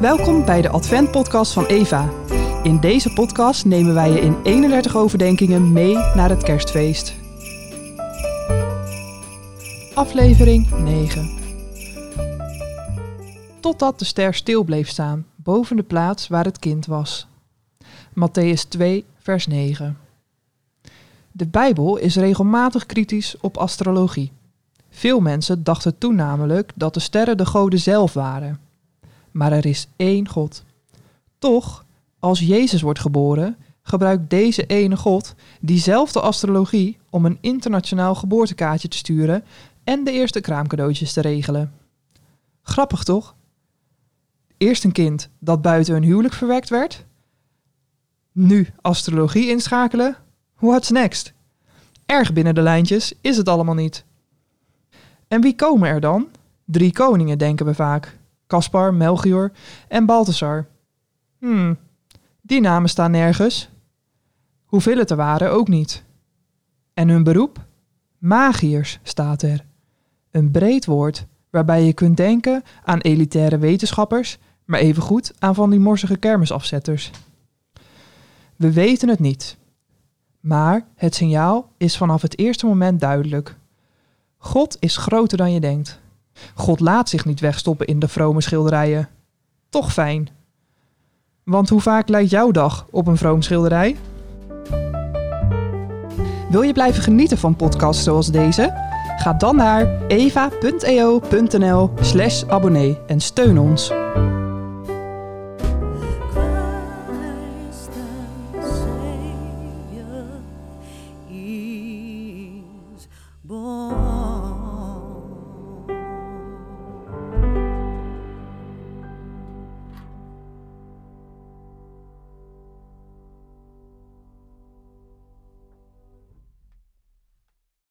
Welkom bij de Advent-podcast van Eva. In deze podcast nemen wij je in 31 overdenkingen mee naar het kerstfeest. Aflevering 9 Totdat de ster stil bleef staan, boven de plaats waar het kind was. Matthäus 2, vers 9 De Bijbel is regelmatig kritisch op astrologie. Veel mensen dachten toen namelijk dat de sterren de goden zelf waren. Maar er is één God. Toch, als Jezus wordt geboren, gebruikt deze ene God diezelfde astrologie om een internationaal geboortekaartje te sturen en de eerste kraamcadeautjes te regelen. Grappig toch? Eerst een kind dat buiten een huwelijk verwekt werd. Nu astrologie inschakelen. What's next? Erg binnen de lijntjes is het allemaal niet. En wie komen er dan? Drie koningen denken we vaak. Caspar, Melchior en Balthasar. Hmm, die namen staan nergens. Hoeveel het er waren ook niet. En hun beroep? Magiërs staat er. Een breed woord waarbij je kunt denken aan elitaire wetenschappers, maar evengoed aan van die morsige kermisafzetters. We weten het niet. Maar het signaal is vanaf het eerste moment duidelijk. God is groter dan je denkt. God laat zich niet wegstoppen in de vrome schilderijen. Toch fijn. Want hoe vaak lijkt jouw dag op een vroom schilderij? Wil je blijven genieten van podcasts zoals deze? Ga dan naar eva.eo.nl/slash abonnee en steun ons.